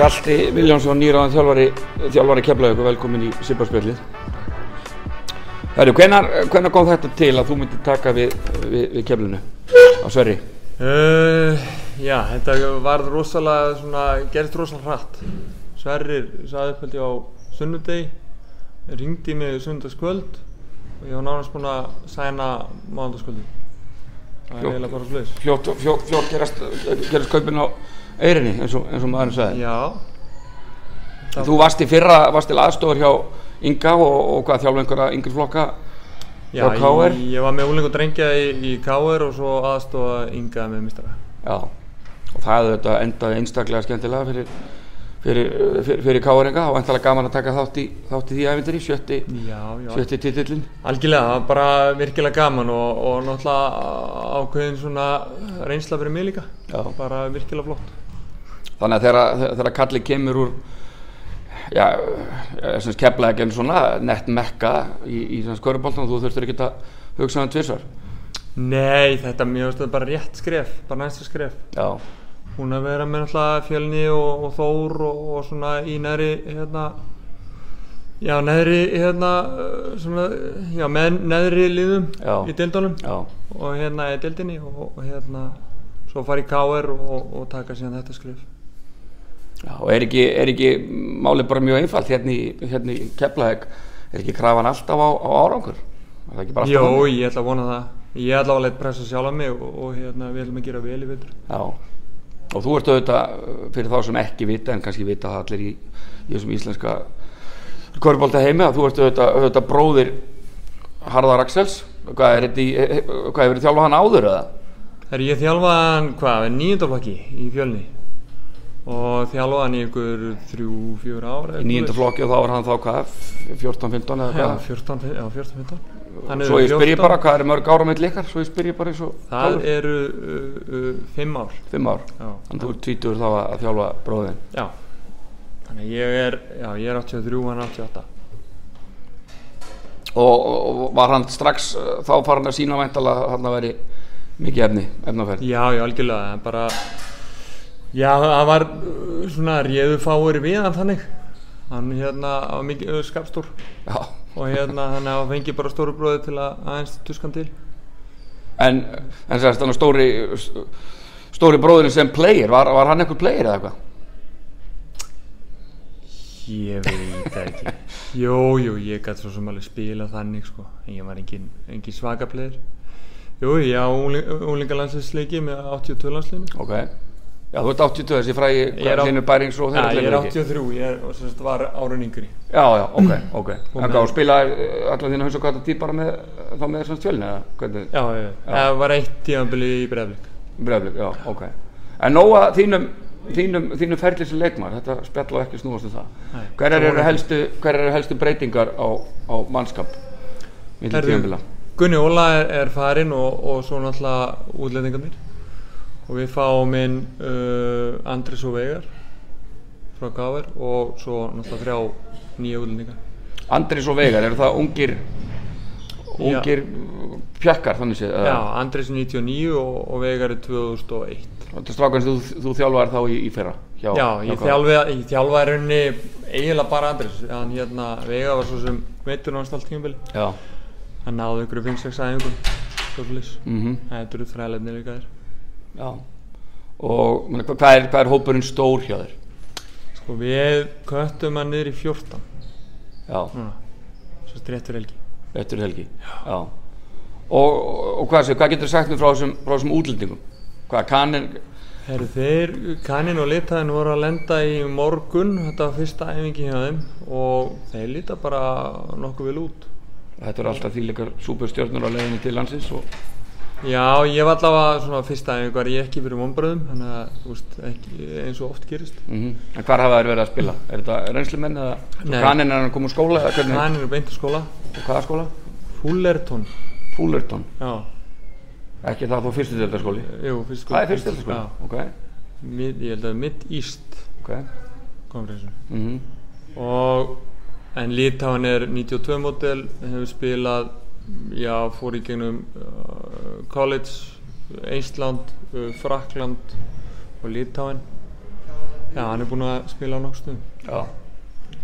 Hjalti Viljánsson, nýraðan þjálfari, þjálfari keflaug og velkomin í Sipparspjallið. Herru, hvenar, hvenar kom þetta til að þú myndir taka við, við, við keflinu á Sverri? Uh, já, þetta var rosalega svona, gerðist rosalega hratt. Sverrir saði upp held ég á sunnudegi, ringdi mig sunnudagskvöld og ég var nánast búinn að sæna mánudagskvöldi. Það er eiginlega bara sluðis. Fljótt, fljótt, fljótt gerast, gerast kaupin á Eyrinni, eins og, eins og maðurinn sagði. Já, Þú varst í fyrra, varst til aðstofur hjá Inga og, og hvað þjálfa einhverja yngri flokka já Hjá KR? ég, ég var með úlingu drengja í, í KR og svo aðstofa ynga með mistara. Já, og það hefði þetta endaði einstaklega skemmtilega fyrir, fyrir, fyrir, fyrir Káringa og endalega gaman að taka þátt í, þátt í því æfindir í sjötti, sjötti titillin. Algjörlega, bara virkilega gaman og, og náttúrulega ákveðin svona reynsla fyrir mig líka. Já. Bara virkilega flott. Þannig að þegar, þegar Kalli kemur úr já, ekki en svona nett mekka í, í skörubóltan þú þurftur ekki að hugsa um tvisvar. Nei, þetta finnst þetta bara rétt skref, bara næsta skref. Já, Hún að vera með náttúrulega fjölni og, og þór og, og svona í neðri, hérna, já, neðri, hérna, svona, já, með neðri liðum Já. í deildunum já, og hérna í deildinni og, og hérna, svo fara í KR og, og taka síðan þetta skref. já, og er ekki, er ekki málið bara mjög einfalt hérna í, hérna í Keflavík, er ekki krafan alltaf á, á árangur? Er ekki bara alltaf Jó, ég ætla að vona það. Ég ætla að leita pressa sjálf á mig og, og hérna, við ætlum að gera vel í vildur. Já, og þú ert auðvitað fyrir þá sem ekki vita en kannski vita það allir í, í þessum íslenska körbólta heimi að þú ert auðvitað, auðvitað bróðir Harðar Axels. Hvað er þetta í, hefur þið þjálfað hann áður eða? Þegar ég þjálfaði hann, hvað, nýjöndaflokki í fjölni. Og þjálfaði hann í ykkur þrjú, fjör ár Í nýjunda flokki og þá var hann þá hvað 14-15 eða hvað? 14, já, 14, 15 Hann er Svo ég spyr ég 14. bara hvað er mörg ára með ykkar? Svo ég spyr ég bara eins og Það sjálfur. eru uh, uh, fimm ár. Fimm ár? Já, þannig þú ert tvítur þá að að þjálfa bróðin já. Þannig að ég er, já, ég er 83, hann er 88 og, og var hann strax uh, þá farin að sína væntalega að hann veri mikið efni, efnaferð? Já, já, algjörlega, en bara Já, það var uh, svona réðu fáir við hann þannig. Hann hérna var mikið uh, skapstór Já og hérna hann hafa fengið bara stóru bróði til að aðeins tuskan til. En, en sérst, þannig stóri stóri bróðurinn sem player, var, var hann einhver player eða eitthvað? Ég veit það ekki. Jú, jú, ég gæti svo sem alveg spila þannig sko. En ég var engin, engin svaka player. Jú, ég á úlingalandsleiki með 82 landsleinu Ok, já þú ert 82 þessi er á- Hlynur Bærings og þeirra ég er leikir. 83, ég er, og sagt var árun yngri. Já, já, ok, ok. Og En með- hvað, spila allar þínu haus og hvað tíð bara með þá með þessum hvernig? Já, já, það var eitt tímanbili í breyflik Breiðablik, já, ok. En nóga þínum þínum, þínum ferli sem leikmar, þetta spjall á ekki snúast um það. Það eru helstu, eru helstu breytingar á, á mannskap milli Herðu, tíðanbila? Gunni Óla er, er farinn og, og svo náttúrulega útlendingarnir og við fáum inn uh, Andris og Vegar frá Gáver og svo náttúrulega þrjá nýja útlendingar Andris og Veigar, eru það ungir ungir pjakkar þannig séð? Já, Andris 99 og, og Vegar er 2001 Þetta er strákan sem þú, þú þjálfar þá í, í fyrra hjá, Já, hjá ég KR. þjálfi, ég þjálfaði í rauninni eiginlega bara Andris hann hérna, Vegar var svo sem veitur náttúrulega allt tímabili Já, hann náði ykkur 5-6 æfingum Stórlis. mhm, Þetta eru þræðlefni líka þér já. Og meni, hvað, hvað, er, hvað er hópurinn stór hjá þér? Sko við köttum hann niður í 14 Já, núna, svo fyrir helgi. Eftir helgi. Já, Og, og hvað, hvað getur sagt mér frá þessum, þessum útlendingum? Hvað, kannin, Herru þeir, kannin og litaðin voru að lenda í morgun, þetta var fyrsta æfingi hjá þeim. Og þeir líta bara nokkuð vel út. þetta eru alltaf þýleikar súperstjörnur á leiðinni til landsins og Já, ég var allavega svona fyrsta var ég ekki fyrir vonbröðum, þannig að þú veist, ekki, eins og oft gerist. mm En hvar hafa þær verið að spila? Er þetta reynslumenn eða Nei. kannin er hann að koma úr skóla eða hvernig? Kannin er beint í skóla, Og hvaða skóla? Fullerton, Fullerton já, Ekki það þó fyrstu deltarskóli jú, fyrst skóla. Það er fyrstu deltarskóli? Já, Ok, mid, ég held að Mid East ok kom fyrir þessu. mm og en Litáin er 92 mótel hefur spilað já, fór í gegnum uh, college Ísland, uh, Frakland og Litáin Já, hann er búinn að spila á nokkuð stundum. Já.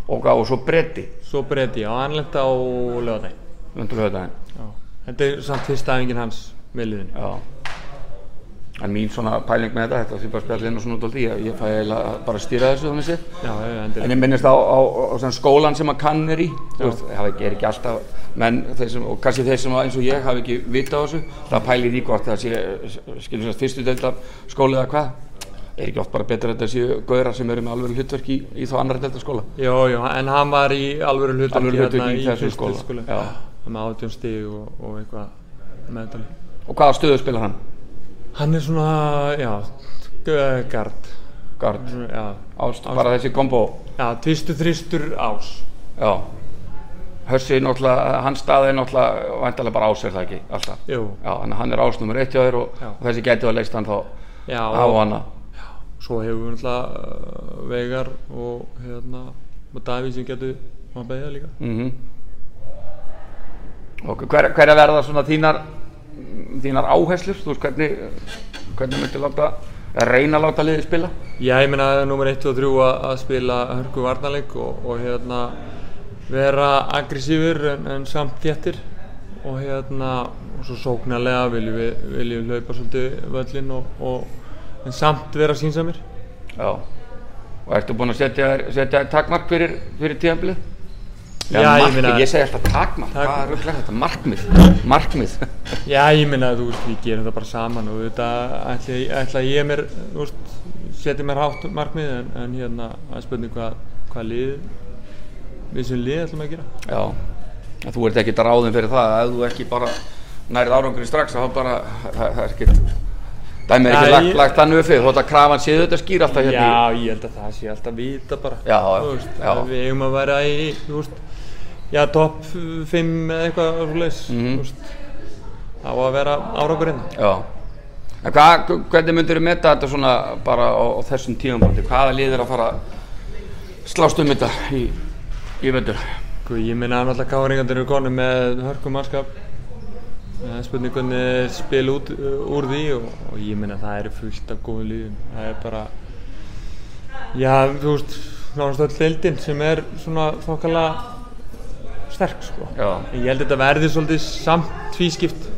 Og, og svo bretti, Svo breyti, já, hann lenda á lögadaginn. undur höfðaðin. Já. Þetta er samt fyrsta æfingin hans með liðinu. Já. En mín svona pæling með þetta, þetta sé bara spjall inn og svona dóldi, ég, ég fæ eiginlega bara að stýra þessu þannig séð. Já, já, En endilega. ég minnist á, á, á, á skólan sem að kann er í, þú veist, það er ekki alltaf, menn, sem, og kannski þeir sem að, eins og ég hafi ekki vita á þessu, það pæli því hvort það sé, skilur sem fyrstu deildar skóli eða hvað, er ekki oft bara betra að þetta séu gauðra sem eru með alveg hlutverk í, í þá annar deildar skóla. Jó, jó, en hann var í alvöru hlutverki Alvöru hlutverki hérna í þessum fyrstu skóla. Já. Með átjón stig og, og eitthvað meðdali. Og hvaða stöðu spilar hann? Hann er svona, já, gard. Gard, ást, bara þessi kombo, já, tvistu þristur ás. já. Náttúrulega, hans stað er náttúrulega vantarlega bara ás er það ekki, alltaf. Já, þannig að hann er ás nummer eitt hjá þér og, Já. og þessi gæti að leist hann þá já, á hana. svo hefur við náttúrulega uh, Veigar og hérna, Davíð sem getur maður beðja líka. Mm Og hver, hver að verða svona þínar, þínar áherslur? Þú veist hvernig, hvernig myndir láta, að reyna að láta liðið spila? Já, ég meina það er nummer 1 og 3 að, að spila hörku varnarleik og, og hérna vera aggressífur en, en samt þéttir og hérna og svo sóknarlega viljum við, viljum við hlaupa svolítið völlin og, og en samt vera sínsamir. Já. Og ertu búinn að setja, setja takmark fyrir, fyrir tíðanbilið? Já, ég markmið, meina- ég segi alltaf takmark, Tak- hvað er rugglegt þetta? Markmið, markmið. Já, ég meina að þú veist, við gerum það bara saman og þetta ætla, ætla ég mér, þú veist, setja mér hátt markmið en, en hérna að spurning hvað, hvað lið, við sem lið ætlum að gera. Já, en þú ert ekki ráðin fyrir það, ef þú ekki bara nærið árangurinn strax, þá bara, það, er ekkert, dæmið er ekki lagt, ég- lagt þannig upp fyrir, þótt að krafan séu þetta skýr alltaf hérna Já, ég held að það sé alltaf vita bara. Já, Þú veist, já. að Við eigum að vera í, þú veist, já, topp 5 eða eitthvað svoleiðis, Mhm. þú veist, á að vera árangurinn. Já. En hvað, hvernig myndir þú meta þetta svona bara á, á þessum tíðanbandi? Hvaða lið er að fara að slást um þetta í, í vöndur? Sko, ég minna að náttúrulega káringandir eru konu með hörkum mannskap. Það spurning hvernig þeir spila út uh, úr því og, og ég minna að það eru fullt af góðum líðum. Það er bara, já, þú veist, nánast öll deildin sem er svona þokkalega sterk, sko. Já. En ég held að þetta verði svolítið samt tvískipt.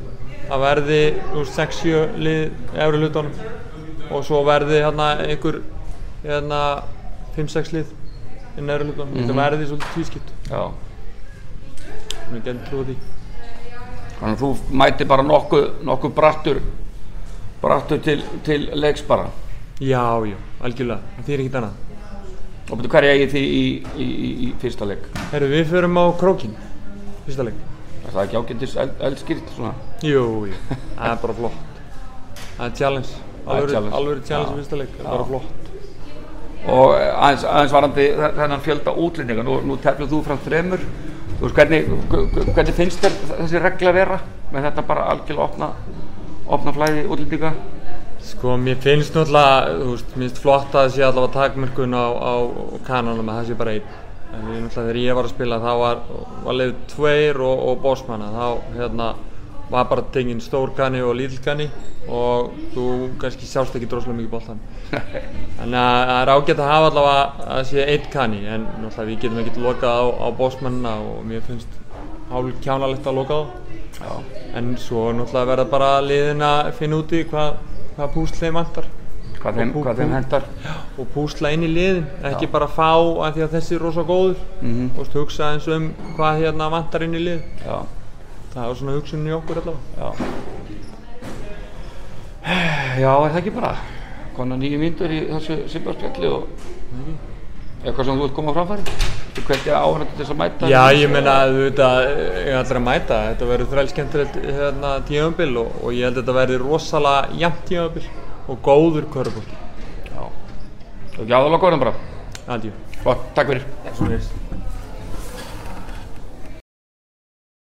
Það verði, þú veist, 6-7 lið efri hlutunum og svo verði hérna einhver, hérna, 5-6 lið inn efri hlutunum. Mhm. Þetta verði svolítið tvískipt. Já. Mér getur trúið því. Þannig að þú mæti bara nokkuð, nokkuð brattur, brattur til, til leiks bara. Já, já, algjörlega. Það þýr ekkert annað. Og betur hverja eigið því í, í, í, í fyrsta leik? Herru, við förum á krókin. Fyrsta leik. Er það ekki ágættis eld, eldskýrt svona? Jú, jú. Það er bara flott. Það er challenge. Það er challenge. fyrsta leik. Það er bara flott. Og aðeins, aðeins varandi þe- þennan fjölda útlendinga, nú, nú tefnir þú fram þremur, þú veist, hvernig, hv- hvernig finnst þér þessi regla vera með þetta bara algjörlega opna, opna flæði útlendinga? Sko, mér finnst náttúrulega, þú veist, mér finnst flott að það sé allavega takmörkun á, á kananum að það sé bara einn. En ég náttúrulega þegar ég var að spila þá var, var leið tveir og, og bossmanna. Þá, hérna, var bara tenginn stór kani og lítill kani og þú kannski sást ekki droslega mikið boltan. Þannig að það er ágætt að hafa allavega að það sé einn kani en náttúrulega við getum ekkert lokað á, á bossmannina og mér finnst hálf kjánalegt að loka á. Já. En svo náttúrulega verða bara liðin að finna út í hvað, hvað púsl þeim vantar Hvað þeim, Og þeim hendar? og púsla inn í liðin, ekki bara fá að því að þessi er rosa góður Mhm. og mm hugsa eins um hvað hérna vantar inn í lið. Já, Það er svona hugsunin í okkur allavega. já. Já, er það ekki bara? Konar nýju myndur í þessu simbarspjalli og eitthvað sem þú vilt koma á framfæri? Þú hvernig áhverjandi til þess að mæta? Já, ég meina að þetta er allir að mæta, þetta verður þræl skemmtilegt hérna, tímabil og, og ég held að þetta verður rosalega jafnt tímabil og góður körfbólti. Já. Og ekki aðalega góðan bara. Aldjó. Takk fyrir.